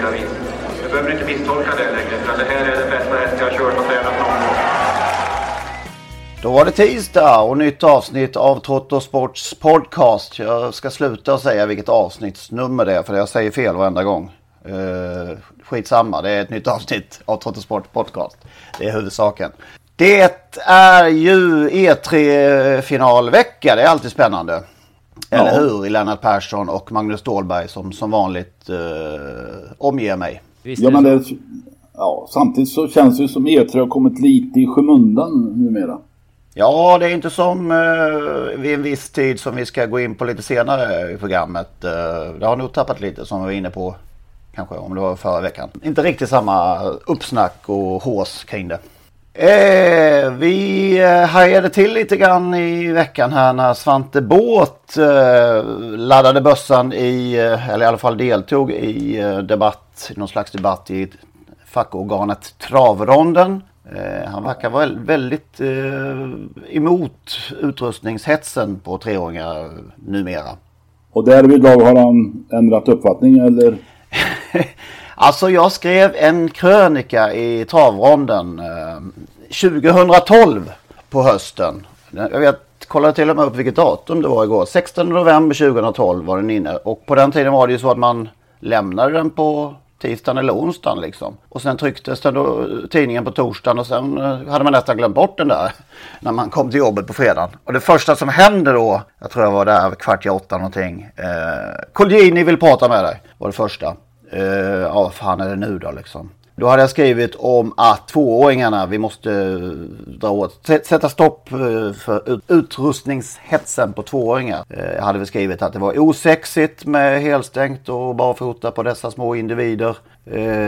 olika vis. Behöver inte misstolka det längre, för det här är den bästa häst jag har kört och tränat någon gång. Då var det tisdag och nytt avsnitt av Trotto Sports podcast. Jag ska sluta säga vilket avsnittsnummer det är för jag säger fel varenda gång. Uh, skitsamma, det är ett nytt avsnitt av Trotto Sports podcast. Det är huvudsaken. Det är ju E3-finalvecka, det är alltid spännande. Eller hur? I Lennart Persson och Magnus Ståhlberg som som vanligt uh, omger mig. Visst ja, men det, ja, samtidigt så känns det som E3 har kommit lite i skymundan numera. Ja, det är inte som uh, vid en viss tid som vi ska gå in på lite senare i programmet. Uh, det har nog tappat lite som vi var inne på kanske om det var förra veckan. Inte riktigt samma uppsnack och hås kring det. Eh, vi eh, hajade till lite grann i veckan här när Svante Båt eh, laddade bössan i, eh, eller i alla fall deltog i eh, debatt, någon slags debatt i fackorganet Travronden. Han verkar vara väldigt emot utrustningshetsen på treåringar numera. Och därvidlag har han ändrat uppfattning eller? Alltså jag skrev en krönika i travronden eh, 2012 på hösten. Jag vet, kollade till och med upp vilket datum det var igår. 16 november 2012 var den inne. Och på den tiden var det ju så att man lämnade den på tisdagen eller onsdagen liksom. Och sen trycktes den då, tidningen på torsdagen och sen eh, hade man nästan glömt bort den där. När man kom till jobbet på fredagen. Och det första som hände då, jag tror jag var där kvart i åtta någonting. Eh, Colgjini vill prata med dig, var det första eh, ja, vad fan är det nu då liksom? Då hade jag skrivit om att tvååringarna, vi måste eh, dra åt, sätta stopp eh, för utrustningshetsen på tvååringar. Jag hade väl skrivit att det var osexigt med helstängt och barfota på dessa små individer.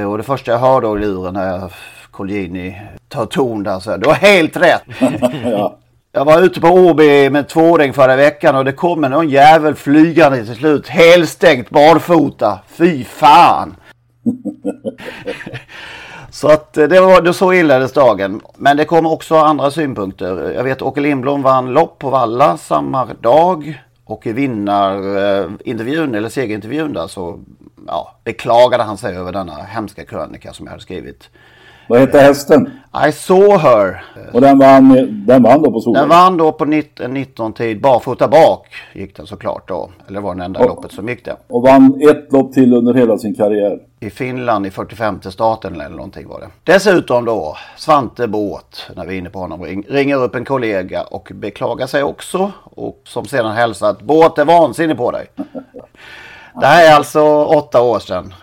Och det första jag hörde i luren när Colgjini tar ton där så du har helt rätt. ja. Jag var ute på Åby med tvååring förra veckan och det kom en jävel flygande till slut. Helstängt barfota. Fy fan! så att eh, det var det så inleddes dagen. Men det kom också andra synpunkter. Jag vet Åke Lindblom vann lopp på Valla samma dag. Och i vinnarintervjun eller segerintervjun där så ja, beklagade han sig över denna hemska krönika som jag hade skrivit. Vad hette hästen? I saw her. Och den vann, den vann då på Solveig? Den vann då på 19, 19 tid. Barfota bak gick den såklart då. Eller var det enda och, loppet som gick det. Och vann ett lopp till under hela sin karriär. I Finland i 45 starten eller någonting var det. Dessutom då Svante Båt, när vi är inne på honom, ringer upp en kollega och beklagar sig också. Och som sedan hälsar att Båt är vansinnig på dig. Det här är alltså åtta år sedan.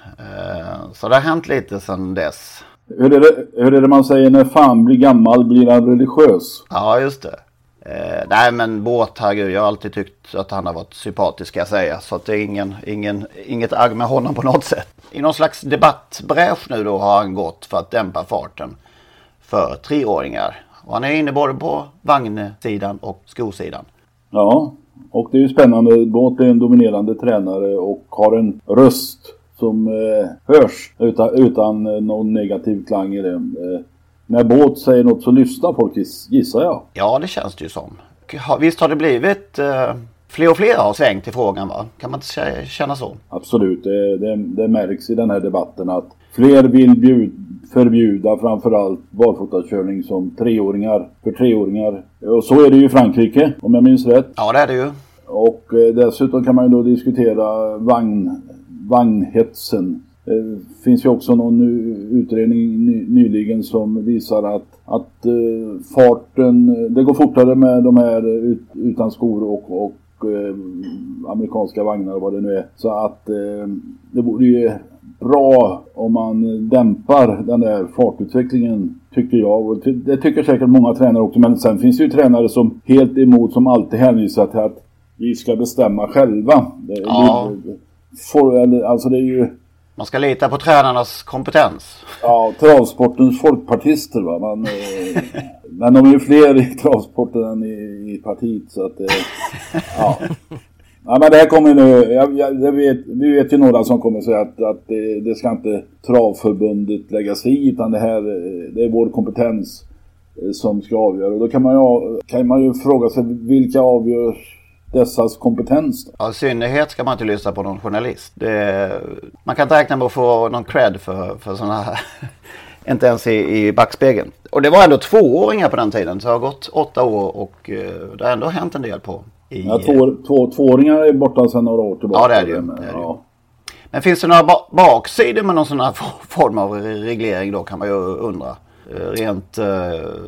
Så det har hänt lite sedan dess. Hur är, det, hur är det man säger när fan blir gammal blir han religiös? Ja, just det. Eh, nej men Båt, herregud, jag har alltid tyckt att han har varit sympatisk ska jag säga. Så att det är ingen, ingen, inget agg med honom på något sätt. I någon slags debattbräsch nu då har han gått för att dämpa farten för treåringar. Och han är inne både på vagnsidan och skosidan. Ja, och det är ju spännande. Båt är en dominerande tränare och har en röst som eh, hörs utan, utan eh, någon negativ klang i det. Eh, när båt säger något så lyssnar folk gissar jag. Ja det känns det ju som. Visst har det blivit eh, fler och fler har svängt i frågan va? Kan man inte känna så? Absolut, det, det, det märks i den här debatten att fler vill bjud, förbjuda framförallt barfotakörning som treåringar, för treåringar. Och så är det ju i Frankrike om jag minns rätt. Ja det är det ju. Och eh, dessutom kan man ju då diskutera vagn vagnhetsen. Det finns ju också någon utredning ny, nyligen som visar att, att uh, farten, det går fortare med de här ut, utan skor och, och amerikanska vagnar och vad det nu är. Så att det vore ju bra om man dämpar den där fartutvecklingen tycker jag. Och det tycker säkert många tränare också. Men sen finns det ju tränare som helt emot som alltid hänvisar till att vi ska bestämma själva. Ja. For, alltså det är ju... Man ska lita på tränarnas kompetens. Ja, travsportens folkpartister va. Man, eh, men de är ju fler i travsporten än i, i partiet så att... Eh, ja. Ja men det här kommer nu, jag, jag, vet, vi vet ju några som kommer säga att, att det, det, ska inte travförbundet lägga sig i utan det här det är vår kompetens eh, som ska avgöra. Och då kan man ju, kan man ju fråga sig vilka avgör dessas kompetens? Ja, I synnerhet ska man inte lyssna på någon journalist. Det, man kan inte räkna med att få någon cred för, för sådana här inte ens i, i backspegeln. Och det var ändå tvååringar på den tiden. Så det har gått åtta år och uh, det har ändå hänt en del på i... Ja, två, två, tvååringar är borta sedan några år tillbaka. Ja, det är det ju. Men, det är det ja. men finns det några ba baksidor med någon sån här form av reglering då kan man ju undra. Eh, rent, eh,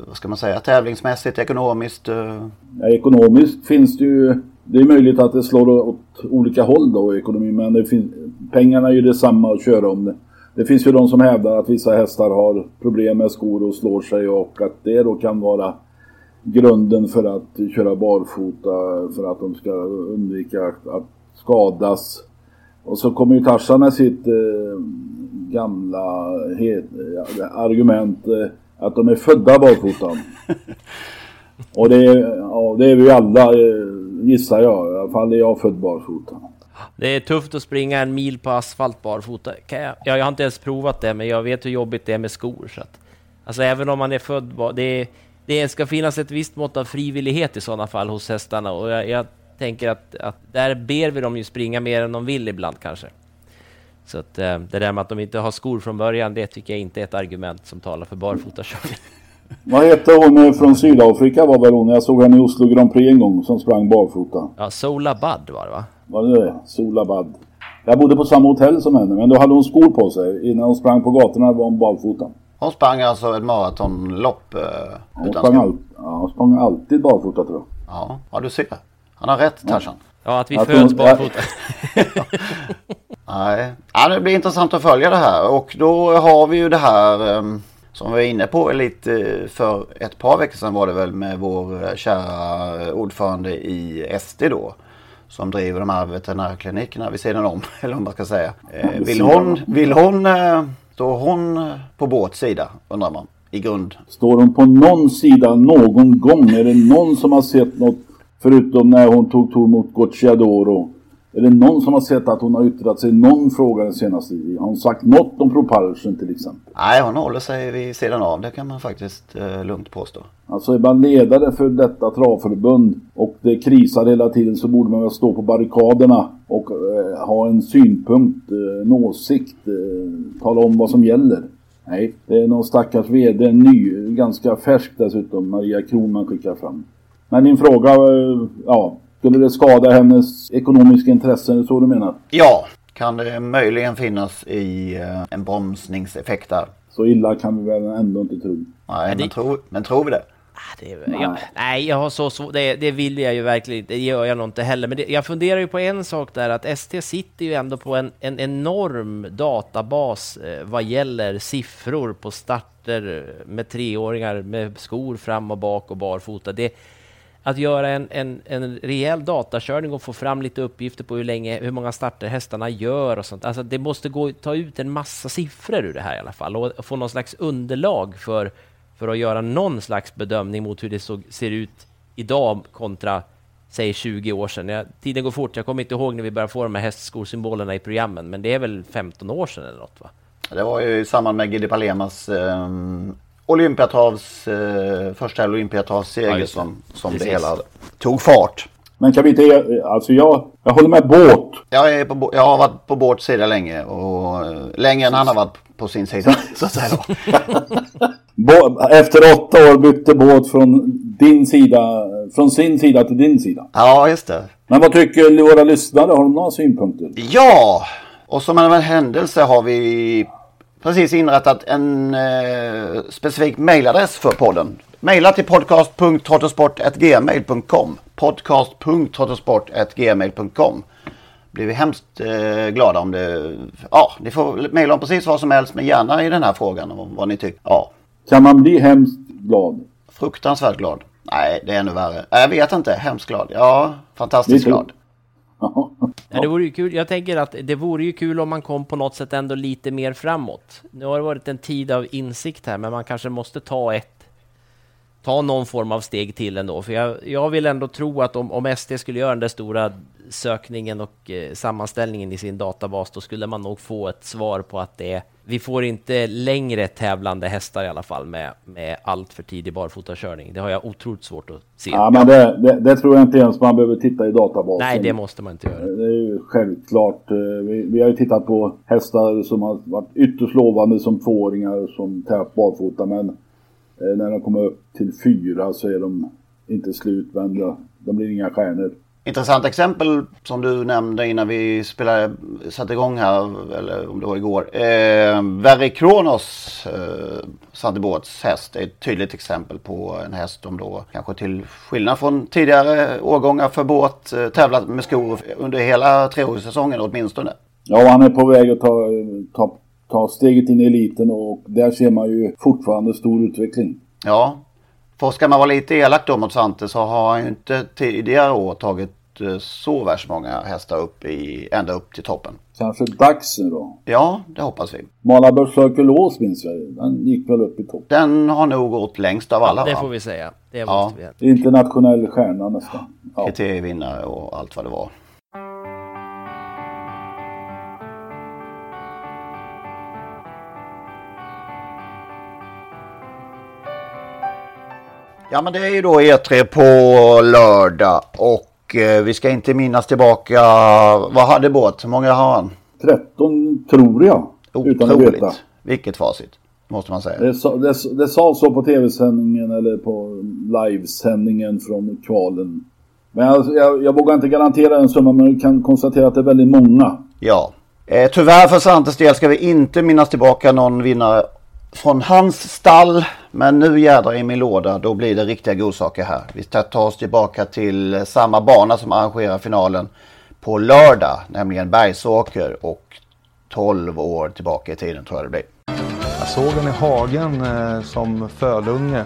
vad ska man säga, tävlingsmässigt, ekonomiskt? Eh. Ja, ekonomiskt finns det ju, det är möjligt att det slår åt olika håll då i ekonomin. Men det finns, pengarna är ju detsamma att köra om det. Det finns ju de som hävdar att vissa hästar har problem med skor och slår sig och att det då kan vara grunden för att köra barfota för att de ska undvika att skadas. Och så kommer ju Tarzan med sitt eh, gamla het, argument eh, att de är födda barfota. Och det är, ja, det är vi alla eh, gissar jag. I alla fall är jag född barfota. Det är tufft att springa en mil på asfalt barfota. Jag, jag har inte ens provat det, men jag vet hur jobbigt det är med skor. Så att, alltså även om man är född bar, det det ska finnas ett visst mått av frivillighet i sådana fall hos hästarna och jag, jag tänker att, att, där ber vi dem ju springa mer än de vill ibland kanske. Så att eh, det där med att de inte har skor från början, det tycker jag inte är ett argument som talar för barfotakörning. Vad hette hon från Sydafrika var väl hon? Jag såg henne i Oslo Grand Prix en gång som sprang barfota. Ja, Sola Bud var det va? Var det det? Sola Bud. Jag bodde på samma hotell som henne men då hade hon skor på sig. Innan hon sprang på gatorna var hon barfota. Hon sprang alltså ett maratonlopp eh, hon sprang, all, ja, hon sprang alltid barfota tror jag. Ja, ja du ser. Han har rätt Tarzan. Ja, att vi att föds barfota. Nej, ja, det blir intressant att följa det här och då har vi ju det här um, som vi var inne på lite eh, för ett par veckor sedan var det väl med vår eh, kära ordförande i SD då. Som driver de här veterinärklinikerna vid sidan om, eller vad man ska säga. Eh, vill hon, vill hon eh, Står hon på båts sida undrar man i grund? Står hon på någon sida någon gång? Är det någon som har sett något förutom när hon tog ton mot Gocciadoro? Är det någon som har sett att hon har yttrat sig någon fråga den senaste tiden? Har hon sagt något om propulsion till exempel? Nej, hon håller sig vid sidan av. Det kan man faktiskt eh, lugnt påstå. Alltså är man ledare för detta travförbund och det krisar hela tiden så borde man väl stå på barrikaderna och eh, ha en synpunkt, eh, en åsikt, eh, tala om vad som gäller. Nej, det är någon stackars VD, en ny, ganska färsk dessutom, Maria Kronman skickar fram. Men din fråga, eh, ja, skulle det skada hennes ekonomiska intressen? Är det så du menar? Ja, kan det möjligen finnas i uh, en bromsningseffekt där. Så illa kan vi väl ändå inte tro. Nej, men, tror, men tror vi det? Ah, det, nej. Jag, nej, jag har så svårt. Det, det, vill jag ju verkligen Det gör jag nog inte heller. Men det, jag funderar ju på en sak där att ST sitter ju ändå på en, en enorm databas eh, vad gäller siffror på starter med treåringar med skor fram och bak och barfota. Det, att göra en, en, en rejäl datakörning och få fram lite uppgifter på hur länge, hur många starter hästarna gör och sånt. Alltså det måste gå att ta ut en massa siffror ur det här i alla fall och få någon slags underlag för, för att göra någon slags bedömning mot hur det såg, ser ut idag kontra säg 20 år sedan. Jag, tiden går fort. Jag kommer inte ihåg när vi började få de här hästskolsymbolerna i programmen, men det är väl 15 år sedan eller något va? Det var ju i samband med Gidi Palemas eh, Olympiatravs, eh, första Olympiatravsseger ja, som, som det hela tog fart. Men kan vi inte, alltså jag, jag håller med båt. Jag, är på, jag har varit på båts sida länge och eh, längre än han har varit på sin sida så att säga. Efter åtta år bytte båt från din sida, från sin sida till din sida. Ja, just det. Men vad tycker våra lyssnare? Har de några synpunkter? Ja, Och som en händelse har vi precis inrättat en eh, specifik mailadress för podden. Maila till podcast.trottosport.gmail.com podcast.trottosport.gmail.com blir vi hemskt eh, glada om det... Ja, ni får mejla om precis vad som helst men gärna i den här frågan om vad ni tycker. Ja. Kan man bli hemskt glad? Fruktansvärt glad. Nej, det är ännu värre. Jag vet inte. Hemskt glad. Ja, fantastiskt glad. Ja, det vore ju kul. Jag tänker att det vore ju kul om man kom på något sätt ändå lite mer framåt. Nu har det varit en tid av insikt här, men man kanske måste ta ett ta någon form av steg till ändå. För jag, jag vill ändå tro att om, om SD skulle göra den där stora sökningen och eh, sammanställningen i sin databas, då skulle man nog få ett svar på att det är, vi får inte längre tävlande hästar i alla fall med, med allt för tidig barfotakörning. Det har jag otroligt svårt att se. Ja, men det, det, det, tror jag inte ens man behöver titta i databasen. Nej, det måste man inte göra. Det är ju självklart. Eh, vi, vi har ju tittat på hästar som har varit ytterst lovande som tvååringar som tävlat barfota, men när de kommer upp till fyra så är de inte slutvända. De blir inga stjärnor. Intressant exempel som du nämnde innan vi spelade, satte igång här, eller om det var igår. Eh, Verry Kronos, eh, Sandebåts häst, är ett tydligt exempel på en häst som då kanske till skillnad från tidigare årgångar för båt eh, tävlat med skor under hela treårssäsongen åtminstone. Ja, han är på väg att ta, ta ta steget in i eliten och där ser man ju fortfarande stor utveckling. Ja, för ska man vara lite elak då mot Svante så har han ju inte tidigare år tagit eh, så värst många hästar upp i, ända upp till toppen. Kanske dags nu då? Ja, det hoppas vi. Malabörs Circulås minns jag Den gick väl upp i toppen? Den har nog gått längst av alla ja, det får vi säga. Det ja. vi. Internationell stjärna nästan. Ja. Kriterievinnare och allt vad det var. Ja men det är ju då E3 på lördag och eh, vi ska inte minnas tillbaka. Vad hade båt? Hur många har han? 13 tror jag. Otroligt. Vilket facit. Måste man säga. Det, sa, det, det sa så på tv-sändningen eller på livesändningen från kvalen. Men jag, jag, jag vågar inte garantera en summa men jag kan konstatera att det är väldigt många. Ja. Eh, tyvärr för Santes del ska vi inte minnas tillbaka någon vinnare från hans stall. Men nu jädrar i min låda, då blir det riktiga godsaker här. Vi ska ta oss tillbaka till samma bana som arrangerar finalen på lördag, nämligen Bergsåker och 12 år tillbaka i tiden tror jag det blir. Jag såg den i hagen eh, som fölunge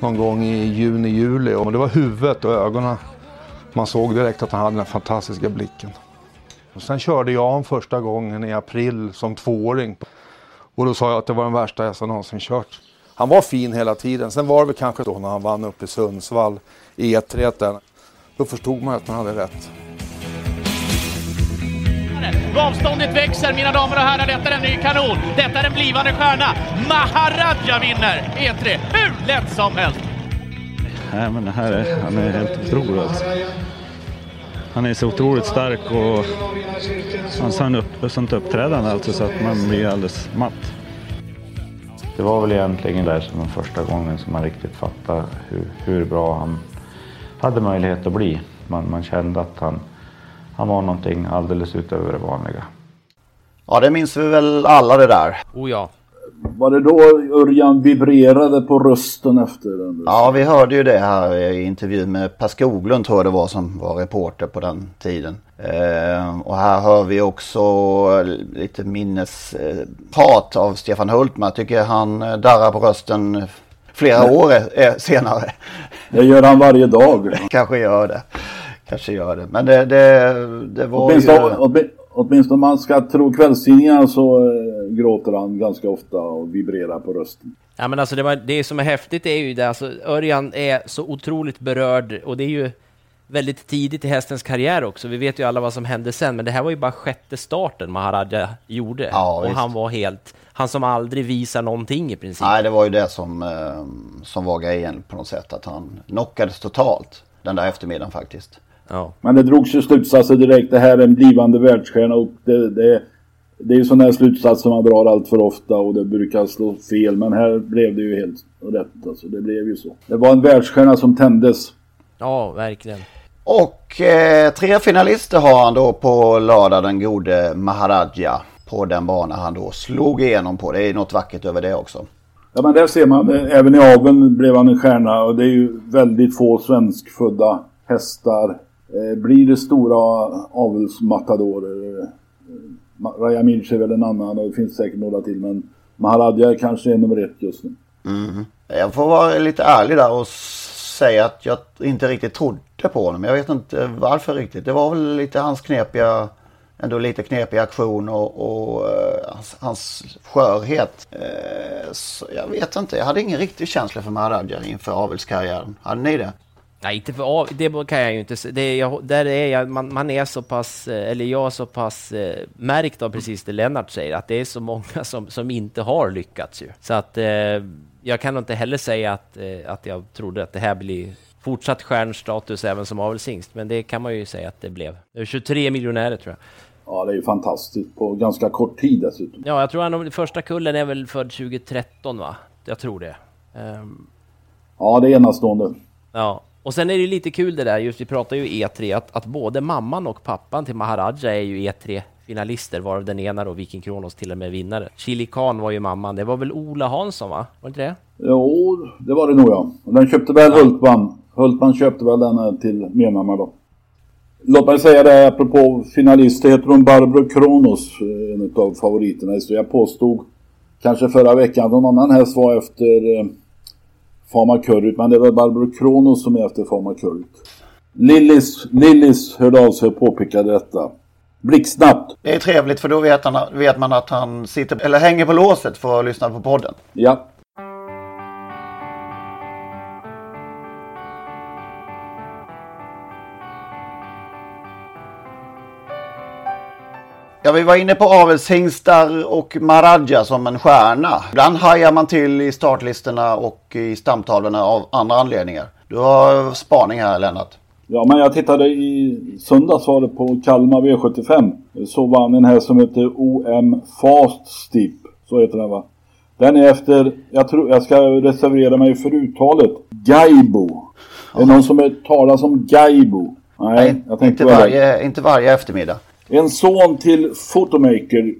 någon gång i juni, juli och det var huvudet och ögonen. Man såg direkt att han hade den fantastiska blicken. Och sen körde jag honom första gången i april som tvååring. Och då sa jag att det var den värsta häst jag någonsin kört. Han var fin hela tiden. Sen var det kanske då när han vann uppe i Sundsvall i E3 där. Då förstod man att man hade rätt. Avståndet växer mina damer och herrar, detta är en ny kanon. Detta är en blivande stjärna. Maharaja vinner E3 hur lätt som helst. Nej men det här är, han är helt otrolig alltså han är så otroligt stark och han har upp, sånt uppträdande alltså så att man blir alldeles matt. Det var väl egentligen där som första gången som man riktigt fattade hur, hur bra han hade möjlighet att bli. Man, man kände att han, han var någonting alldeles utöver det vanliga. Ja, det minns vi väl alla det där. Oh ja. Var det då Örjan vibrerade på rösten efter den? Ja, vi hörde ju det här i intervjun med Per Skoglund tror jag det var som var reporter på den tiden. Eh, och här hör vi också lite minnesprat av Stefan Hultman. Jag tycker han darrar på rösten flera Nej. år senare. Det gör han varje dag. Kanske gör det. Kanske gör det. Men det, det, det var åtminstone, ju... Åtminstone om man ska tro kvällstidningarna så gråter han ganska ofta och vibrerar på rösten. Ja men alltså det, var, det som är häftigt är ju det, alltså Örjan är så otroligt berörd och det är ju väldigt tidigt i hästens karriär också. Vi vet ju alla vad som hände sen, men det här var ju bara sjätte starten Maharaja gjorde. Ja, och visst. han var helt, han som aldrig visar någonting i princip. Nej, det var ju det som, eh, som var grejen på något sätt, att han knockades totalt den där eftermiddagen faktiskt. Ja. Men det drogs ju slutsatser direkt. Det här är en blivande världsstjärna och det, det, det är ju sådana här slutsatser man drar allt för ofta och det brukar slå fel. Men här blev det ju helt rätt. Alltså, det blev ju så. Det var en världsstjärna som tändes. Ja, verkligen. Och eh, tre finalister har han då på lördag, den gode Maharaja. På den bana han då slog igenom på. Det är något vackert över det också. Ja men där ser man, eh, även i aveln blev han en stjärna och det är ju väldigt få svenskfödda hästar. Eh, blir det stora avelsmatadorer. Eh, Raja Milch är väl en annan och det finns säkert några till men Maharaja kanske är nummer ett just nu. Mm. Jag får vara lite ärlig där och säga att jag inte riktigt trodde på honom. Jag vet inte varför riktigt. Det var väl lite hans knepiga ändå lite knepig aktion och, och uh, hans, hans skörhet. Uh, så jag vet inte, jag hade ingen riktig känsla för Maharadja inför avelskarriären. Hade ni det? Nej, inte för det kan jag ju inte säga. Jag, där är jag, man, man, är så pass, eh, eller jag är så pass eh, märkt av precis det Lennart säger, att det är så många som, som inte har lyckats ju. Så att eh, jag kan inte heller säga att, eh, att jag trodde att det här blir fortsatt stjärnstatus även som avelshingst, men det kan man ju säga att det blev. Det är 23 miljonärer tror jag. Ja, det är ju fantastiskt på ganska kort tid dessutom. Ja, jag tror att den första kullen är väl född 2013 va? Jag tror det. Um... Ja, det är enastående. Ja, och sen är det lite kul det där, just vi pratar ju E3, att, att både mamman och pappan till Maharaja är ju E3 finalister, varav den ena då, Viking Kronos, till och med vinnare. Chili Khan var ju mamman, det var väl Ola Hansson va? Var det inte det? Jo, det var det nog ja. Den köpte väl Hultman. Hultman köpte väl den till medmamma då. Låt mig säga det apropå finalister heter hon Barbro Kronos, eh, en av favoriterna. Så jag påstod kanske förra veckan att någon annan häst var efter eh, Fama Curryt. Men det var Barbro Kronos som är efter Fama Curryt. Lillis, Lillis hörde av sig och påpekade detta. Blixtsnabbt. Det är trevligt för då vet, han, vet man att han sitter, eller hänger på låset för att lyssna på podden. Ja. Ja, vi var inne på avelshingstar och Maradja som en stjärna. Ibland hajar man till i startlistorna och i stamtavlorna av andra anledningar. Du har spaning här Lennart. Ja, men jag tittade i söndags var det på Kalmar V75. Så vann en här som heter OM Fast Steep. Så heter den va? Den är efter, jag tror, jag ska reservera mig för uttalet. Gaibo. Är det någon som talar om Gaibo? Nej, Nej jag inte, varje, inte varje eftermiddag. En son till Photomaker.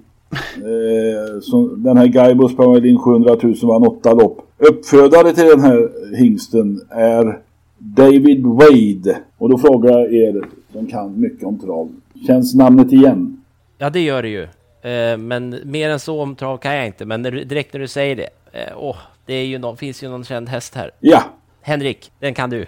Eh, som, den här Gaibo sprang in 700 000 vann åtta lopp. Uppfödare till den här hingsten är David Wade. Och då frågar jag er som kan mycket om trav. Känns namnet igen? Ja, det gör det ju. Eh, men mer än så om trav kan jag inte. Men när du, direkt när du säger det. Eh, åh, det är ju någon, finns ju någon känd häst här. Ja. Henrik, den kan du.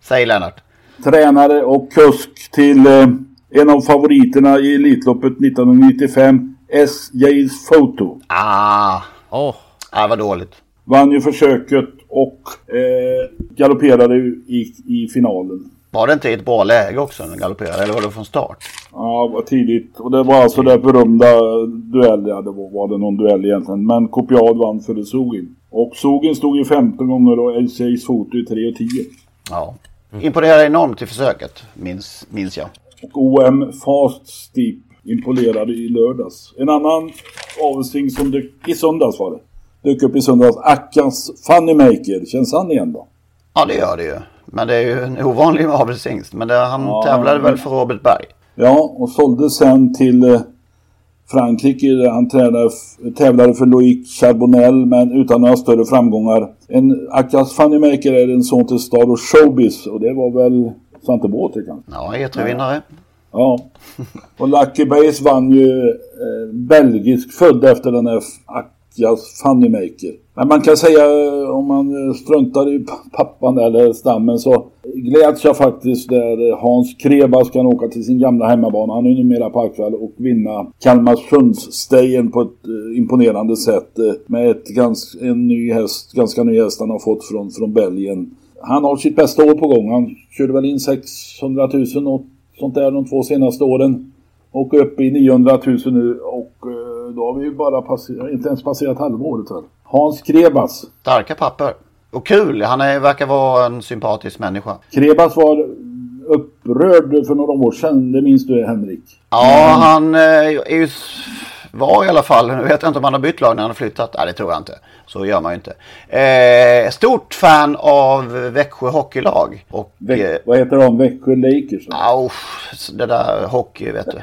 Säg Lennart. Tränare och kusk till eh, en av favoriterna i Elitloppet 1995. SJ's Photo. Ah. Oh. Ah, vad dåligt. Vann ju försöket och eh, galopperade i, i finalen. Var det inte i ett bra läge också när den galopperade eller var det från start? Ja, det var tidigt. Och det var alltså det berömda duell. Ja, det var, var det någon duell egentligen. Men Kopiad vann före Sogin. Och Sogin stod i 15 gånger och LC's foto i 3 och 10. Ja. Imponerade enormt i försöket, minns, minns jag. Och OM Fast Steep imponerade i lördags. En annan avelsting som dök i söndags var det. Dök upp i söndags. Ackas Funnymaker. Känns han igen då? Ja det gör det ju. Men det är ju en ovanlig avelshingst. Men det, han ja, tävlade väl för Robert Berg. Ja och sålde sen till eh, Frankrike. Han tränade, tävlade för Loic Charbonnel men utan några större framgångar. En Ackas Funnymaker är en son till Star och Showbiz. Och det var väl Svante Båth kanske? Ja, E3-vinnare. Ja. Och Lucky Base vann ju eh, belgisk född efter den här Akjas Funnymaker. Men man kan säga om man struntar i pappan eller stammen så gläds jag faktiskt där Hans Krebas kan åka till sin gamla hemmabana. Han är numera på Aktuell och vinna Kalmarsundsstejen på ett eh, imponerande sätt eh, med ett gans, en ny häst, ganska ny häst han har fått från, från Belgien han har sitt bästa år på gång. Han körde väl in 600 000 och sånt där de två senaste åren. Och upp i 900 000 nu och eh, då har vi ju bara passerat, inte ens passerat halvåret här. Hans Krebas. Starka papper. Och kul, han är, verkar vara en sympatisk människa. Krebas var upprörd för några år sedan, det minns du Henrik? Ja, han eh, är ju var i alla fall. Nu vet jag inte om han har bytt lag när han har flyttat. Nej, det tror jag inte. Så gör man ju inte. Eh, stort fan av Växjö Hockeylag. Och, Vä vad heter de? Växjö Lakers? Ja, det där hockey vet du.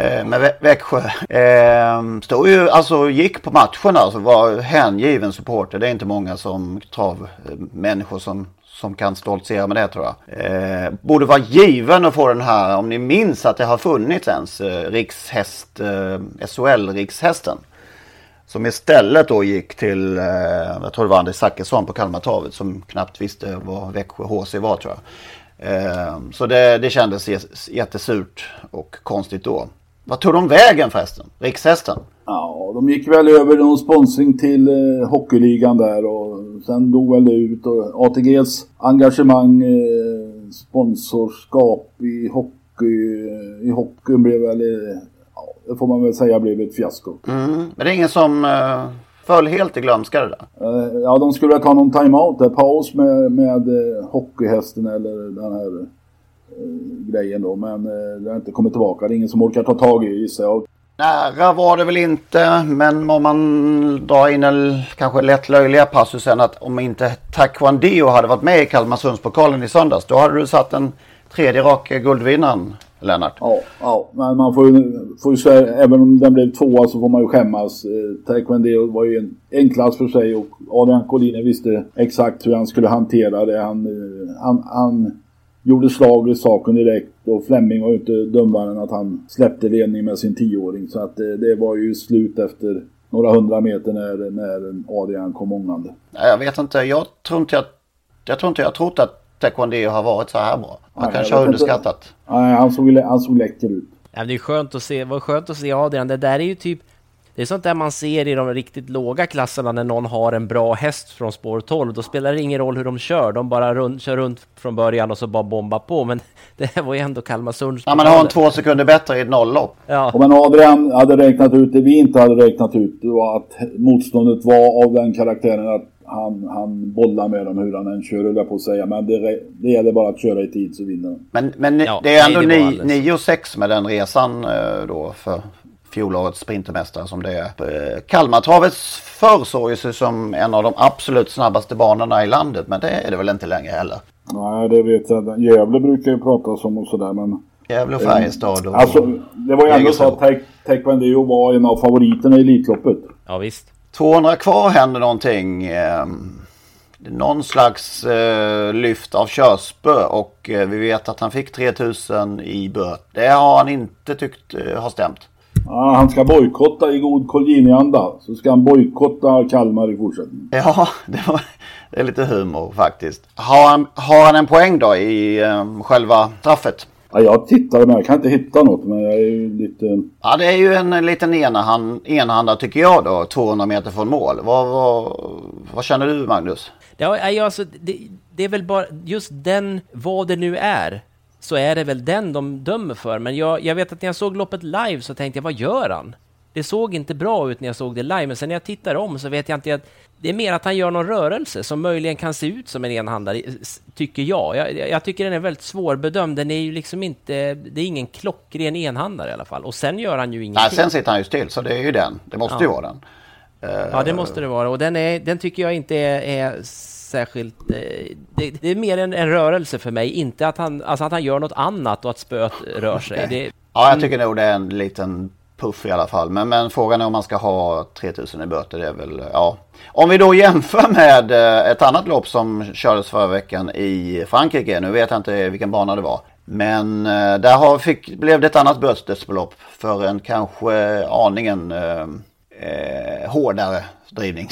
Eh, med Växjö. Eh, stod ju, alltså gick på matcherna, alltså var hängiven supporter. Det är inte många som trav människor som som kan stoltsera med det tror jag. Eh, borde vara given att få den här, om ni minns att det har funnits ens, eh, rikshäst, eh, SHL-rikshästen. Som istället då gick till, eh, jag tror det var Anders Zachrisson på Kalmartravet som knappt visste vad Växjö HC var tror jag. Eh, så det, det kändes jättesurt och konstigt då. Vad tog de vägen förresten? Rikshästen? Ja, de gick väl över någon sponsring till eh, hockeyligan där och sen dog väl det ut. Och ATGs engagemang, eh, sponsorskap i hockey, i hockeyn blev väl, eh, ja, det får man väl säga blev ett fiasko. Mm. Men det är ingen som eh, föll helt i glömska det där? Eh, ja, de skulle väl ta någon timeout där, paus med, med eh, hockeyhästen eller den här eh, grejen då. Men det har inte kommit tillbaka. Det är ingen som orkar ta tag i gissar jag. Nära var det väl inte, men om man drar in en kanske lätt löjliga passusen att om inte Taekwondo hade varit med i Kalmarsundspokalen i söndags, då hade du satt den tredje raka guldvinnaren, Lennart. Ja, ja, men man får ju, får ju säga, även om den blev tvåa så får man ju skämmas. Eh, Taekwondo var ju en, en klass för sig och Adrian Collini visste exakt hur han skulle hantera det. Han, eh, han, han gjorde slag i saken direkt och Flemming var ju inte dummare än att han släppte ledningen med sin tioåring. Så att det, det var ju slut efter några hundra meter när, när Adrian kom ångande. Jag vet inte, jag tror inte jag, jag tror inte jag trott att taekwondo har varit så här bra. Han Nej, kanske har underskattat. Inte. Nej, han såg, han såg läcker ut. Ja, det är skönt att se, vad skönt att se Adrian. Det där är ju typ det är sånt där man ser i de riktigt låga klasserna när någon har en bra häst från spår 12. Då spelar det ingen roll hur de kör. De bara rund, kör runt från början och så bara bombar på. Men det här var ju ändå Kalmarsunds... Ja, man har en två sekunder bättre i ett nolllopp. Ja. Men Adrian hade räknat ut det vi inte hade räknat ut. Det var att motståndet var av den karaktären att han, han bollar med dem hur han än kör, höll jag på att säga. Men det, det gäller bara att köra i tid så vinner han. Men, men ja, det är ändå 9 och 6 med den resan eh, då för, fjolårets sprintermästare som det är. Eh, Kalmartravets förr såg ju sig som en av de absolut snabbaste banorna i landet men det är det väl inte längre heller. Nej det vet jag Gävle brukar ju pratas om och sådär men... Gävle och Färjestad och... Alltså det var ju ändå så att Taekwondo var en av favoriterna i Elitloppet. Ja visst. 200 kvar händer någonting. Eh, någon slags eh, lyft av körspö och eh, vi vet att han fick 3000 i böter. Det har han inte tyckt eh, har stämt. Ja, han ska bojkotta i god Colgjini-anda. Så ska han bojkotta Kalmar i fortsättningen. Ja, det, var, det är lite humor faktiskt. Har han, har han en poäng då i um, själva straffet? Ja, jag tittade men jag kan inte hitta något. Men jag är ju lite... Ja, det är ju en liten enahand, enahanda tycker jag då. 200 meter från mål. Vad, vad, vad känner du Magnus? Ja, alltså, det, det är väl bara just den, vad det nu är så är det väl den de dömer för. Men jag, jag vet att när jag såg loppet live så tänkte jag, vad gör han? Det såg inte bra ut när jag såg det live, men sen när jag tittar om så vet jag inte att det är mer att han gör någon rörelse som möjligen kan se ut som en enhandare, tycker jag. jag. Jag, tycker den är väldigt svårbedömd. Den är ju liksom inte, det är ingen klockren enhandare i alla fall. Och sen gör han ju ingenting. Nej, sen sitter han ju still, så det är ju den. Det måste ja. ju vara den. Ja, det måste det vara. Och den, är, den tycker jag inte är, är särskilt... Eh, det, det, är mer en, en, rörelse för mig, inte att han, alltså att han gör något annat och att spöet rör sig. Det, ja, jag tycker nog det är en liten puff i alla fall. Men, men frågan är om man ska ha 3000 i böter. Det är väl, ja. Om vi då jämför med eh, ett annat lopp som kördes förra veckan i Frankrike. Nu vet jag inte vilken bana det var. Men eh, där har, fick, blev det ett annat bötesbelopp för en kanske aningen eh, hårdare drivning.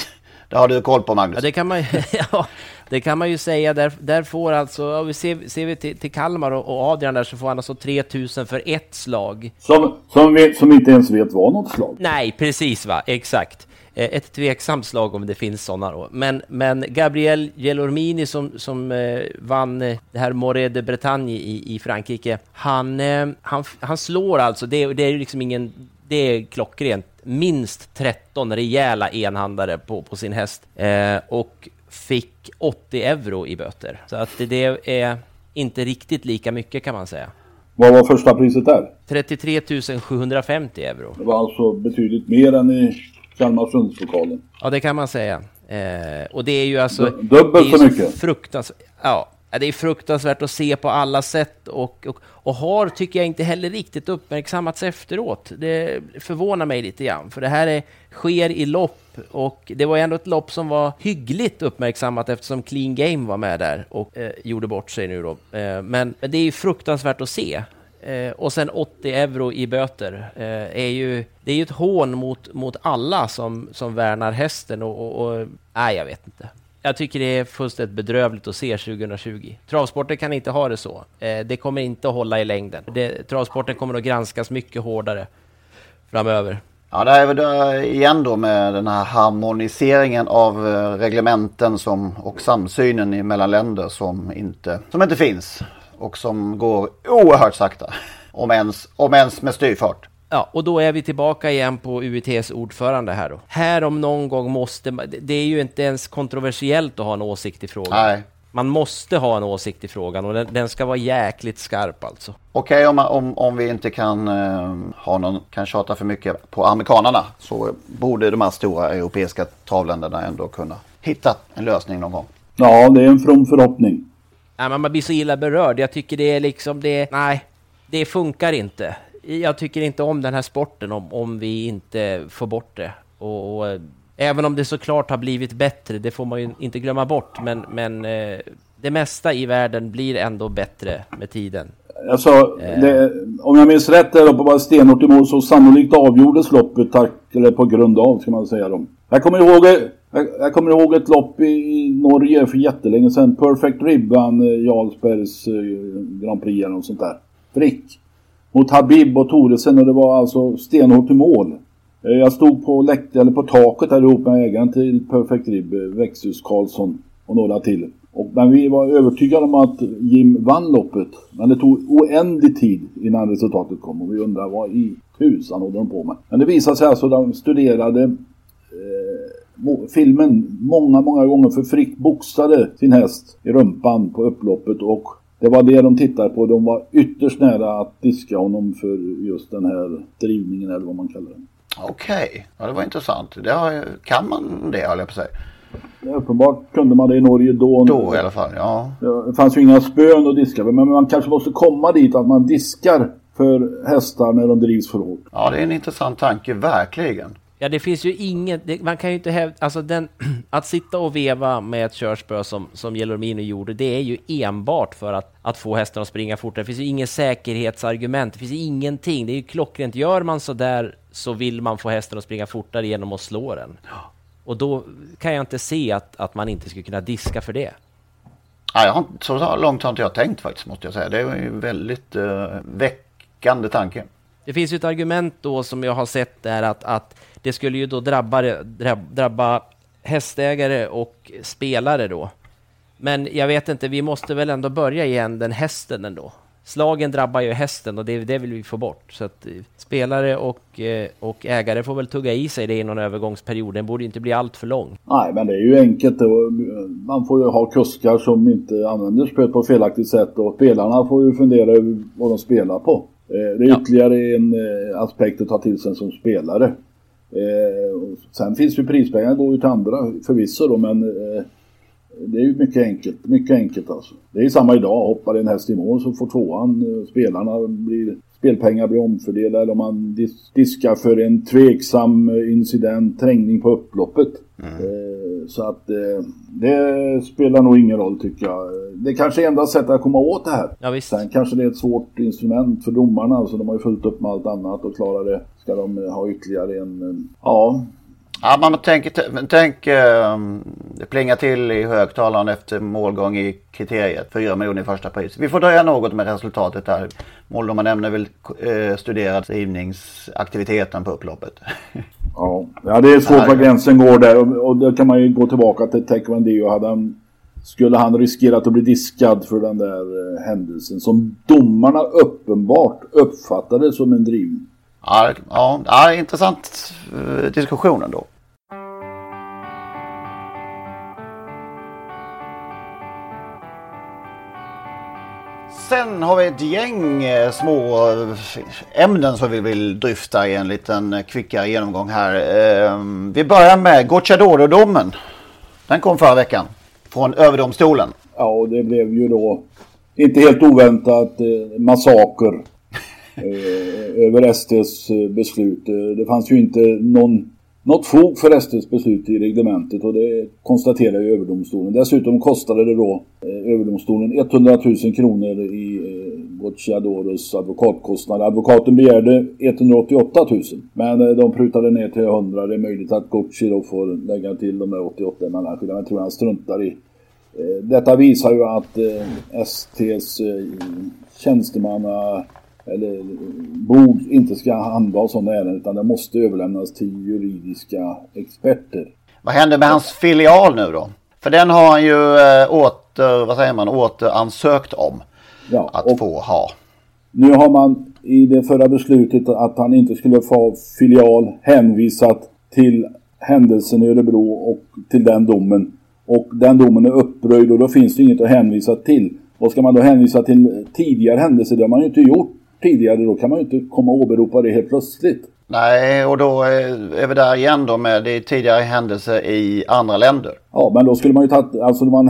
Det har du koll på Magnus? Ja, det kan man, ja, det kan man ju säga. Där, där får alltså, om vi ser, ser vi till, till Kalmar och, och, Adrian där så får han alltså 3000 för ett slag. Som, som, vet, som inte ens vet vad något slag. Nej, precis va, exakt. Eh, ett tveksamt slag om det finns sådana då. Men, men Gabriel Gelormini som, som eh, vann eh, det här Moré de Bretagne i, i Frankrike, han, eh, han, han slår alltså, det, det är ju liksom ingen, det är klockrent minst 13 rejäla enhandare på, på sin häst eh, och fick 80 euro i böter. Så att det, är inte riktigt lika mycket kan man säga. Vad var första priset där? 33 750 euro. Det var alltså betydligt mer än i Kalmarsundspokalen. Ja, det kan man säga. Eh, och det är ju alltså... Dubbelt så mycket. Fruktansvärt, ja, det är fruktansvärt att se på alla sätt och, och, och, har, tycker jag, inte heller riktigt uppmärksammats efteråt. Det förvånar mig lite grann, för det här är, sker i lopp och det var ändå ett lopp som var hyggligt uppmärksammat eftersom Clean Game var med där och eh, gjorde bort sig nu då. Eh, men, men det är ju fruktansvärt att se. Eh, och sen 80 euro i böter eh, är ju, det är ju ett hån mot, mot alla som, som värnar hästen och, och, och nej, jag vet inte. Jag tycker det är fullständigt bedrövligt att se 2020. Travsporten kan inte ha det så. Eh, det kommer inte att hålla i längden. Det, travsporten kommer att granskas mycket hårdare framöver. Ja, det är väl då igen då med den här harmoniseringen av eh, reglementen som, och samsynen mellan länder som inte, som inte finns och som går oerhört sakta. Om ens, om ens med styrfart. Ja, och då är vi tillbaka igen på UITs ordförande här då. Här om någon gång måste man, det är ju inte ens kontroversiellt att ha en åsikt i frågan. Nej. Man måste ha en åsikt i frågan och den, den ska vara jäkligt skarp alltså. Okej, okay, om, om, om vi inte kan uh, ha någon, kan tjata för mycket på amerikanerna så borde de här stora europeiska travländerna ändå kunna hitta en lösning någon gång. Ja, det är en from förhoppning. Nej, men man blir så illa berörd. Jag tycker det är liksom det, nej, det funkar inte jag tycker inte om den här sporten om, om vi inte får bort det. Och, och, även om det såklart har blivit bättre, det får man ju inte glömma bort, men, men eh, det mesta i världen blir ändå bättre med tiden. Alltså, det, om jag minns rätt är det på bara stenhårt i mål så sannolikt avgjordes loppet tack, eller på grund av, ska man säga. Dem. Jag kommer ihåg, jag, jag kommer ihåg ett lopp i, Norge för jättelänge sedan. Perfect Rib vann eh, Jarlsbergs eh, Grand Prix eller något sånt där. Frick mot Habib och Toresen och det var alltså stenhårt i mål. Eh, jag stod på läkt eller på taket där ihop med ägaren till Perfect Rib, eh, Växthus Karlsson och några till. Och, men vi var övertygade om att Jim vann loppet. Men det tog oändlig tid innan resultatet kom och vi undrade vad i tusan håller de på med. Men det visade sig alltså att de studerade eh, filmen många, många gånger för Frick boxade sin häst i rumpan på upploppet och det var det de tittade på. De var ytterst nära att diska honom för just den här drivningen eller vad man kallar den. Okej, okay. ja, det var intressant. Det har, kan man det höll jag på att säga. Ja, uppenbart kunde man det i Norge då. Då i alla fall, ja. Det fanns ju inga spön att diska med, men man kanske måste komma dit att man diskar för hästar när de drivs för hårt. Ja, det är en intressant tanke, verkligen. Ja, det finns ju inget, man kan ju inte hävda, alltså den, att sitta och veva med ett körspö som, som Gelormino gjorde, det är ju enbart för att, att få hästen att springa fortare. Det finns ju inget säkerhetsargument, det finns ju ingenting. Det är ju klockrent. Gör man så där så vill man få hästen att springa fortare genom att slå den. Och då kan jag inte se att, att man inte skulle kunna diska för det. Ja, jag har, så långt har inte jag tänkt faktiskt, måste jag säga. Det är ju en väldigt uh, väckande tanke. Det finns ju ett argument då som jag har sett där att, att det skulle ju då drabba, drabba hästägare och spelare då. Men jag vet inte, vi måste väl ändå börja igen den hästen ändå. Slagen drabbar ju hästen och det, det vill vi få bort. Så att eh, spelare och, eh, och ägare får väl tugga i sig det i någon övergångsperiod. Den borde inte bli allt för lång. Nej, men det är ju enkelt. Man får ju ha kuskar som inte använder spöet på felaktigt sätt och spelarna får ju fundera över vad de spelar på. Eh, det är ytterligare en aspekt att ta till sig som spelare. Eh, sen finns ju prispengar går ju till andra förvisso då men eh, det är ju mycket enkelt. Mycket enkelt alltså. Det är ju samma idag. Hoppar en häst i mål så får tvåan, eh, spelarna blir spelpengar blir omfördelade eller om man dis diskar för en tveksam eh, incident, trängning på upploppet. Mm. Eh, så att eh, det spelar nog ingen roll tycker jag. Det kanske är enda sättet att komma åt det här. Ja, visst. Sen kanske det är ett svårt instrument för domarna. Alltså de har ju fullt upp med allt annat och klarar det. Ska de ha ytterligare en... Ja, Ja, man tänker, tänk det plingar till i högtalaren efter målgång i kriteriet. 4 miljoner i första pris. Vi får dröja något med resultatet nämner väl eh, studerat drivningsaktiviteten på upploppet. Ja, ja det är svårt var gränsen går där och, och då kan man ju gå tillbaka till Taekwondo. Hade han, skulle han riskerat att bli diskad för den där eh, händelsen som domarna uppenbart uppfattade som en drivning? Ja, ja, ja intressant eh, diskussion ändå. Sen har vi ett gäng eh, små eh, ämnen som vi vill dryfta i en liten eh, kvickare genomgång här. Vi börjar med Gocciadoro-domen. Den kom förra veckan från överdomstolen. Ja, och det blev ju då inte helt oväntat massaker över STs beslut. Det fanns ju inte någon något fog för SDs beslut i reglementet och det konstaterar ju överdomstolen. Dessutom kostade det då eh, överdomstolen 100 000 kronor i eh, Gocciadoros advokatkostnader. Advokaten begärde 188 000 men eh, de prutade ner till 100. Det är möjligt att Gocci då får lägga till de där 88 mellanskillnaderna. Jag tror han struntar i. Eh, detta visar ju att eh, STs eh, tjänstemanna eller bord inte ska handla sådana ärenden utan det måste överlämnas till juridiska experter. Vad händer med hans filial nu då? För den har han ju äh, åter, vad säger man, återansökt om ja, att få ha. Nu har man i det förra beslutet att han inte skulle få filial hänvisat till händelsen i Örebro och till den domen. Och den domen är uppröjd och då finns det inget att hänvisa till. Och ska man då hänvisa till tidigare händelser, det har man ju inte gjort tidigare, då kan man ju inte komma och åberopa det helt plötsligt. Nej, och då är vi där igen då med det tidigare händelser i andra länder. Ja, men då skulle man ju tagit, alltså man,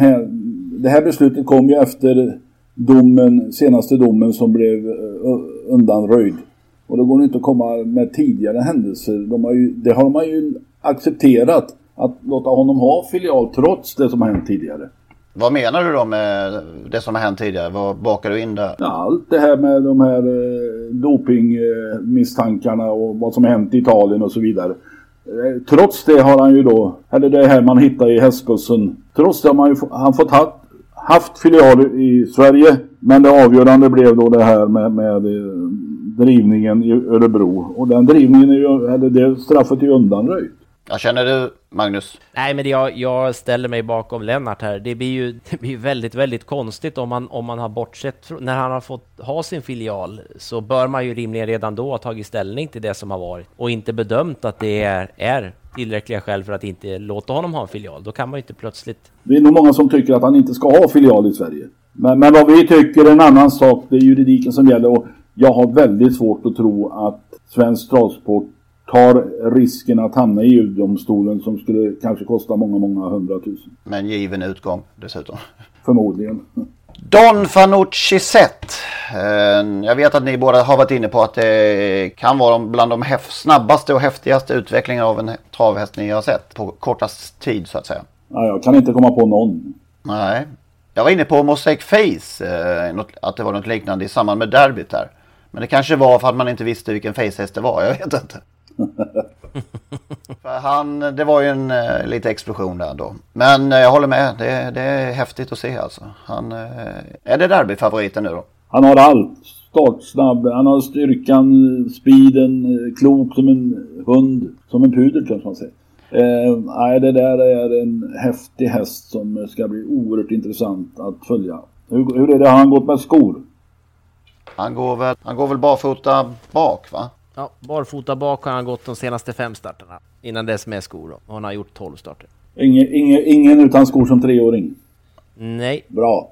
det här beslutet kom ju efter domen, senaste domen som blev uh, undanröjd. Och då går det inte att komma med tidigare händelser. De har ju, det har man ju accepterat att låta honom ha filial trots det som har hänt tidigare. Vad menar du då med det som har hänt tidigare? Vad bakar du in där? Ja, allt det här med de här eh, dopingmisstankarna och vad som har hänt i Italien och så vidare. Eh, trots det har han ju då, eller det här man hittar i hästbussen. Trots det har man ju han fått ha, haft filialer i Sverige. Men det avgörande blev då det här med, med eh, drivningen i Örebro. Och den drivningen är ju, eller det straffet är ju undanröjt. Jag känner du Magnus? Nej, men jag, jag ställer mig bakom Lennart här. Det blir ju det blir väldigt, väldigt konstigt om man, om man har bortsett när han har fått ha sin filial så bör man ju rimligen redan då ha tagit ställning till det som har varit och inte bedömt att det är, är tillräckliga skäl för att inte låta honom ha en filial. Då kan man ju inte plötsligt... Det är nog många som tycker att han inte ska ha filial i Sverige. Men, men vad vi tycker är en annan sak. Det är juridiken som gäller och jag har väldigt svårt att tro att svensk travsport tar risken att hamna i EU-domstolen som skulle kanske kosta många, många hundratusen. Med en given utgång dessutom. Förmodligen. Don Fanucci Zet. Eh, jag vet att ni båda har varit inne på att det kan vara bland de snabbaste och häftigaste utvecklingar av en travhäst ni har sett på kortast tid så att säga. Nej, jag kan inte komma på någon. Nej. Jag var inne på Mosaic Face, eh, att det var något liknande i samband med derbyt där. Men det kanske var för att man inte visste vilken facehäst det var, jag vet inte. För han, det var ju en uh, lite explosion där då. Men uh, jag håller med, det, det, är häftigt att se alltså. Han, uh, är det derbyfavoriten nu då? Han har allt. Startsnabb, han har styrkan, speeden, klok som en hund, som en pudel kan man säga. Eh, nej, det där är en häftig häst som ska bli oerhört intressant att följa. Hur, hur är det, har han gått med skor? Han går väl, han går väl barfota bak va? Ja, barfota bak har han gått de senaste fem starterna. Innan dess med skor då. Och han har gjort 12 starter. Ingen, ingen, ingen utan skor som treåring? Nej. Bra.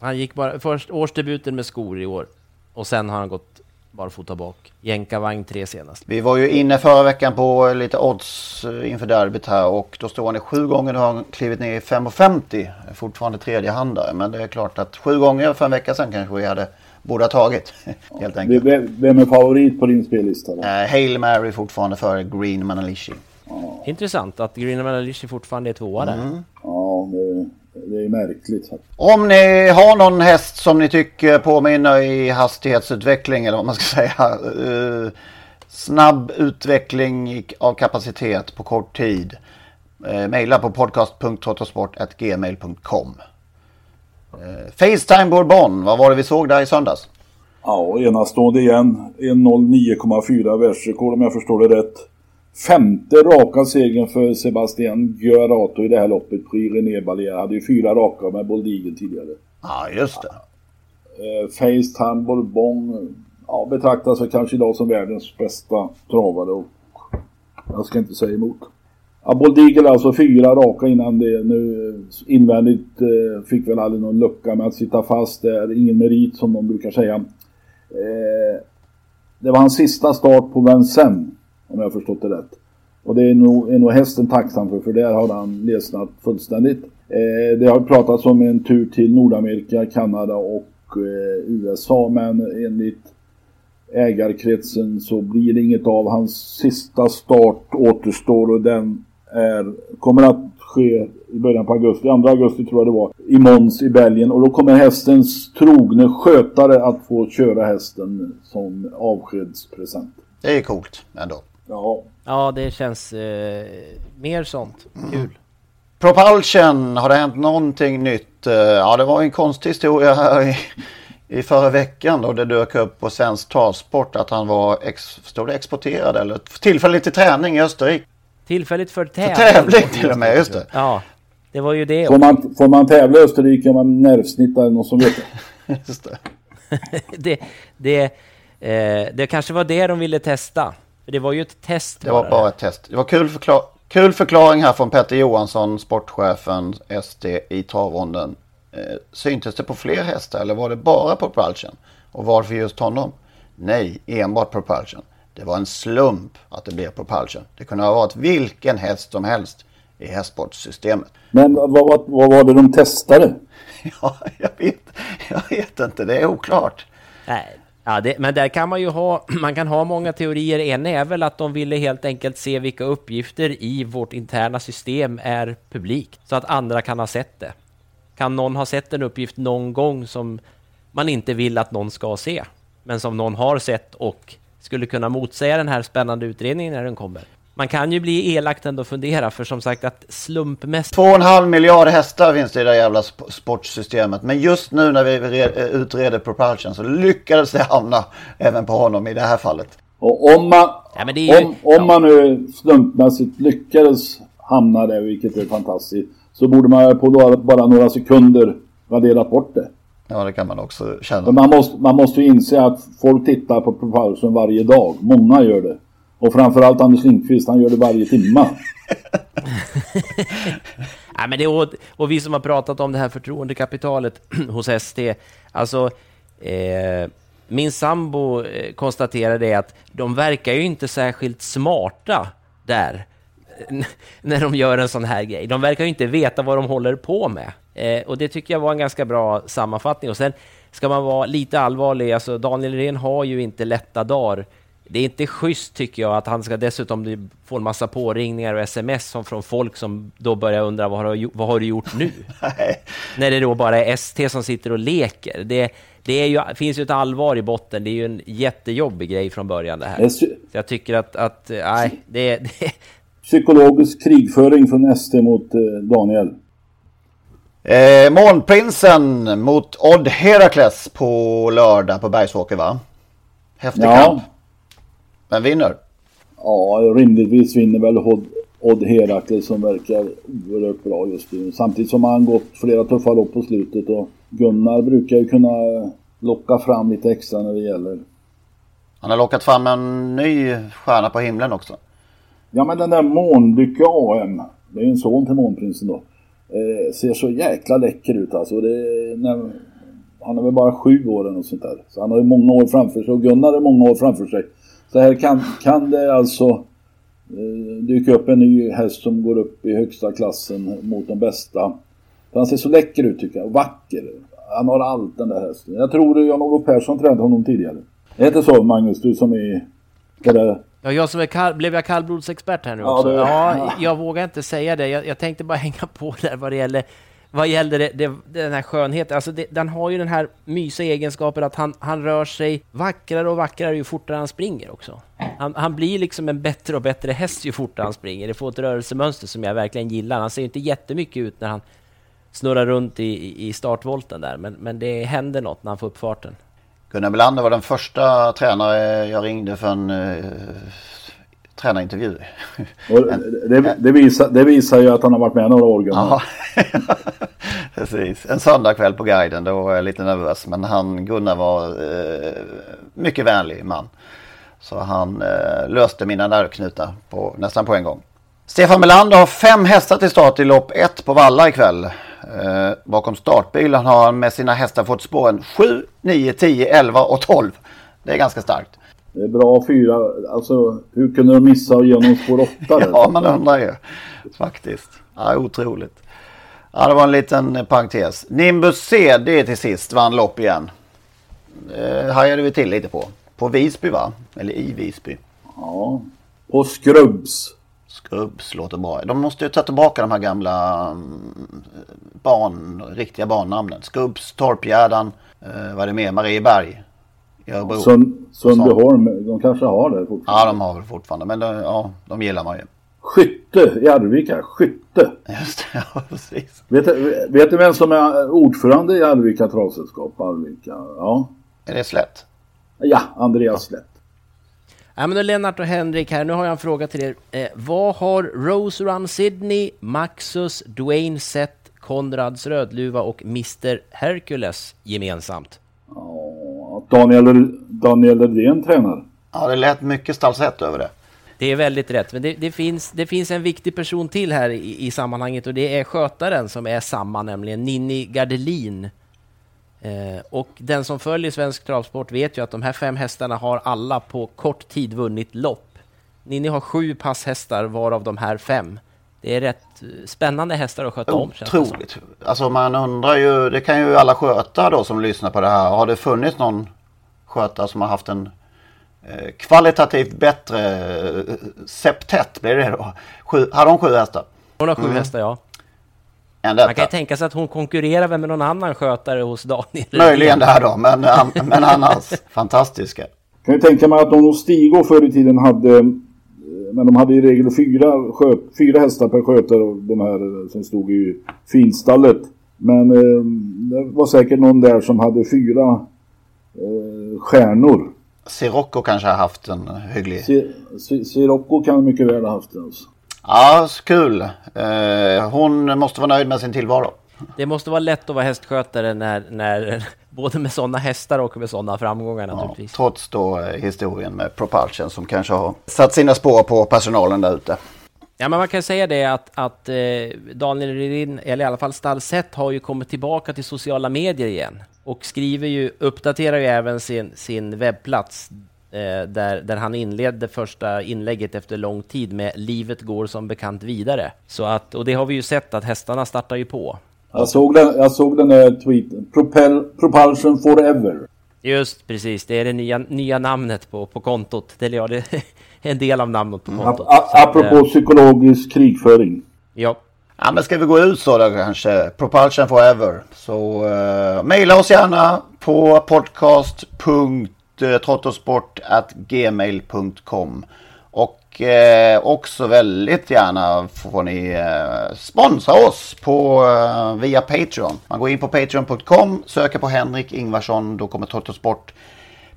Han gick bara först årsdebuten med skor i år. Och sen har han gått barfota bak. Jänkarvagn tre senast. Vi var ju inne förra veckan på lite odds eh, inför derbyt här och då står han i sju gånger. Nu har han klivit ner i 5,50. Fortfarande tredje handare. Men det är klart att sju gånger för en vecka sedan kanske vi hade borde ha tagit. helt enkelt. Vem är favorit på din spellista? Då? Uh, Hail Mary fortfarande före Green Manalishi. Ja. Intressant att Green Manalishi fortfarande är tvåa där. Mm. Ja, det, det, är märkligt. Om ni har någon häst som ni tycker påminner i hastighetsutveckling eller vad man ska säga. Uh, snabb utveckling av kapacitet på kort tid. Uh, maila på podcast.trottosport.gmail.com Eh, Facetime Bourbon, vad var det vi såg där i söndags? Ja, enastående igen. 1.09,4 världsrekord om jag förstår det rätt. Femte raka segern för Sebastian Guarato i det här loppet. Prix René Ballier hade ju fyra raka med Boldigen tidigare. Ja, just det. Eh, Facetime Bourbon ja, betraktas väl kanske idag som världens bästa travare och jag ska inte säga emot. Ja, Bold Eagle alltså fyra raka innan det. Nu invändigt eh, fick väl aldrig någon lucka med att sitta fast. Det är ingen merit som de brukar säga. Eh, det var hans sista start på Vincennes. Om jag har förstått det rätt. Och det är nog, är nog hästen tacksam för, för där har han ledsnat fullständigt. Eh, det har pratats om en tur till Nordamerika, Kanada och eh, USA, men enligt ägarkretsen så blir det inget av. Hans sista start återstår och den är, kommer att ske i början på augusti, 2 augusti tror jag det var, i Mons i Belgien. Och då kommer hästens trogne skötare att få köra hästen som avskedspresent. Det är coolt ändå. Ja. Ja, det känns eh, mer sånt. Kul. Propulsion, har det hänt någonting nytt? Eh, Ja, det var en konstig historia här i, i förra veckan då det dök upp på Svensk Travsport att han var ex, stod det exporterad eller tillfälligt till träning i Österrike. Tillfälligt för tävling. För tävling till och med, just det. Ja, det var ju det Får man, får man tävla i Österrike om man nervsnittar eller något som vet det? Just det. det, det, eh, det kanske var det de ville testa. För det var ju ett test. Det var bara ett test. Det var kul, förklar kul förklaring här från Petter Johansson, sportchefen SD i travronden. Eh, syntes det på fler hästar eller var det bara Propulsion? Och varför just honom? Nej, enbart Propulsion. Det var en slump att det blev Propulsion. Det kunde ha varit vilken häst som helst i hästsportsystemet. Men vad, vad, vad var det de testade? Ja, jag vet, jag vet inte. Det är oklart. Nej, ja, det, men där kan man ju ha, man kan ha många teorier. En är väl att de ville helt enkelt se vilka uppgifter i vårt interna system är publikt, så att andra kan ha sett det. Kan någon ha sett en uppgift någon gång som man inte vill att någon ska se, men som någon har sett och skulle kunna motsäga den här spännande utredningen när den kommer? Man kan ju bli elakt ändå fundera, för som sagt att slumpmässigt... Två och en halv miljard hästar finns det i det jävla sp- sportsystemet. Men just nu när vi eh, utreder Propulsion så lyckades det hamna även på honom i det här fallet. Och om man, Ja, men det är ju- om, om man nu slumpmässigt lyckades hamna där, vilket är fantastiskt, så borde man på bara några sekunder raderat bort det. Ja, det kan man också känna. Man måste, man måste ju inse att folk tittar på Propulsion varje dag. Många gör det. Och framförallt Anders Lindqvist, han gör det varje timma. Nej, men det, och, och vi som har pratat om det här förtroendekapitalet hos ST, alltså eh, min sambo eh, konstaterade att de verkar ju inte särskilt smarta där när de gör en sån här grej. De verkar ju inte veta vad de håller på med. Eh, och det tycker jag var en ganska bra sammanfattning. Och sen ska man vara lite allvarlig, alltså Daniel Redén har ju inte lätta dagar. Det är inte schysst tycker jag att han ska dessutom få en massa påringningar och sms från folk som då börjar undra vad har du, vad har du gjort nu? När det då bara är ST som sitter och leker. Det, det ju, finns ju ett allvar i botten. Det är ju en jättejobbig grej från början det här. Så jag tycker att, att eh, nej, det, det, Psykologisk krigföring från SD mot eh, Daniel. Eh, Månprinsen mot Odd Herakles på lördag på Bergsåker va? Häftig Ja. kamp. Vem vinner? Ja, rimligtvis vinner väl Odd, Odd Herakles som verkar oerhört bra just nu. Samtidigt som han gått flera tuffa lopp på slutet och Gunnar brukar ju kunna locka fram lite extra när det gäller. Han har lockat fram en ny stjärna på himlen också. Ja men den där Månlycke AM, det är ju en son till Månprinsen då. Eh, ser så jäkla läcker ut alltså. Det, när, han är väl bara sju år eller något sånt där. Så han har ju många år framför sig och Gunnar har många år framför sig. Så här kan, kan det alltså eh, dyka upp en ny häst som går upp i högsta klassen mot de bästa. För han ser så läcker ut tycker jag. Och vacker. Han har allt den där hästen. Jag tror Jan-Olof Persson tränade honom tidigare. Det inte så Magnus, du som är på det Ja, jag som är kall, blev jag kallblodsexpert här nu Ja, också? Ja, jag vågar inte säga det. Jag, jag tänkte bara hänga på där vad det gäller vad gäller det, det, den här skönheten. Alltså det, den har ju den här mysiga egenskapen att han, han rör sig vackrare och vackrare ju fortare han springer också. Han, han blir liksom en bättre och bättre häst ju fortare han springer. Det får ett rörelsemönster som jag verkligen gillar. Han ser ju inte jättemycket ut när han snurrar runt i, i- i startvolten där, men, men det händer något när han får upp farten. Gunnar Melander var den första tränare jag ringde för en eh, tränarintervju. Det, det, visar, det visar ju att han har varit med några år. Ja, precis. En söndagkväll på guiden, då var jag lite nervös. Men han, Gunnar var eh, mycket vänlig man. Så han eh, löste mina nervknutar på, nästan på en gång. Stefan Melander har fem hästar till start i lopp 1 på Valla ikväll. Eh, bakom startbilen har han med sina hästar fått spåren 7, 9, 10, 11 och 12. Det är ganska starkt. Det är bra fyra. Alltså hur kunde de missa att genom spår 8? ja, man undrar ju. Faktiskt. Ja, otroligt. Ja, det var en liten parentes. Nimbus CD till sist vann lopp igen. Det hajade vi till lite på. På Visby va? Eller i Visby. Ja. På Skrubbs. Skrubbs låter bra. De måste ju ta tillbaka de här gamla mm, barn, riktiga barnnamnen. Skrubbs, Torpgärdan, eh, vad är det mer? Marieberg. I Örebro. Sund, Sundbyholm, de kanske har det fortfarande. Ja, de har väl fortfarande. Men de, ja, de gillar man ju. Skytte i Arvika. Skytte. Just det, ja precis. Vet, vet du vem som är ordförande i Arvika travsällskap? Arvika, ja. Är det Slätt? Ja, Andreas Slätt. Ja, men Lennart och Henrik här, nu har jag en fråga till er. Eh, vad har Rose Run Sydney, Maxus, Dwayne Seth, Konrads Rödluva och Mr Hercules gemensamt? Ja, Daniel, Daniel Redén tränar. Ja, det lät mycket stallsett över det. Det är väldigt rätt, men det, det, finns, det finns en viktig person till här i, i sammanhanget och det är skötaren som är samma, nämligen Ninni Gardelin. Eh, och den som följer svensk travsport vet ju att de här fem hästarna har alla på kort tid vunnit lopp. Ninni har sju passhästar, varav de här fem. Det är rätt eh, spännande hästar att sköta om. Otroligt. Alltså man undrar ju, det kan ju alla sköta då som lyssnar på det här. Har det funnits någon skötare som har haft en eh, kvalitativt bättre eh, septett, blir det då? Sju, har de sju hästar? Hon har sju mm. hästar, ja. Man kan ju tänka sig att hon konkurrerar med någon annan skötare hos Daniel. Möjligen det här då, men, men annars fantastiska. Kan ju tänka mig att de hos Stigo förr i tiden hade men de hade i regel fyra, sköt, fyra hästar per skötare av de här som stod i finstallet. Men eh, det var säkert någon där som hade fyra eh, stjärnor. Sirocco kanske har haft en hygglig... Sirocco kan mycket väl ha haft det. Alltså. Ja, kul. Eh, hon måste vara nöjd med sin tillvaro. Det måste vara lätt att vara hästskötare när, när både med sådana hästar och med sådana framgångar naturligtvis. Ja, trots då eh, historien med Propulsion som kanske har satt sina spår på personalen där ute. Ja, men man kan säga det att, att eh, Daniel Redin, eller i alla fall Stallset, har ju kommit tillbaka till sociala medier igen och skriver ju, uppdaterar ju även sin, sin webbplats där, där han inledde första inlägget efter lång tid med Livet går som bekant vidare. Så att, och det har vi ju sett att hästarna startar ju på. Jag såg den, jag såg den där tweeten. Propel, propulsion forever. Just precis, det är det nya, nya namnet på, på kontot. Eller ja, det är en del av namnet på kontot. Mm. apropå att, psykologisk krigföring. Ja. Ja men ska vi gå ut så då kanske? Propulsion forever. Så uh, mejla oss gärna på podcast.trottosport.gmail.com och eh, också väldigt gärna får ni eh, sponsra oss på, eh, via Patreon. Man går in på patreon.com, söker på Henrik Ingvarsson, då kommer Trottosport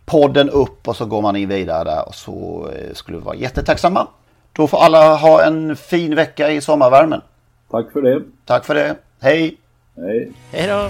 podden upp och så går man in vidare där och så skulle vi vara jättetacksamma. Då får alla ha en fin vecka i sommarvärmen. Tack för det. Tack för det. Hej! Hej! Hej då!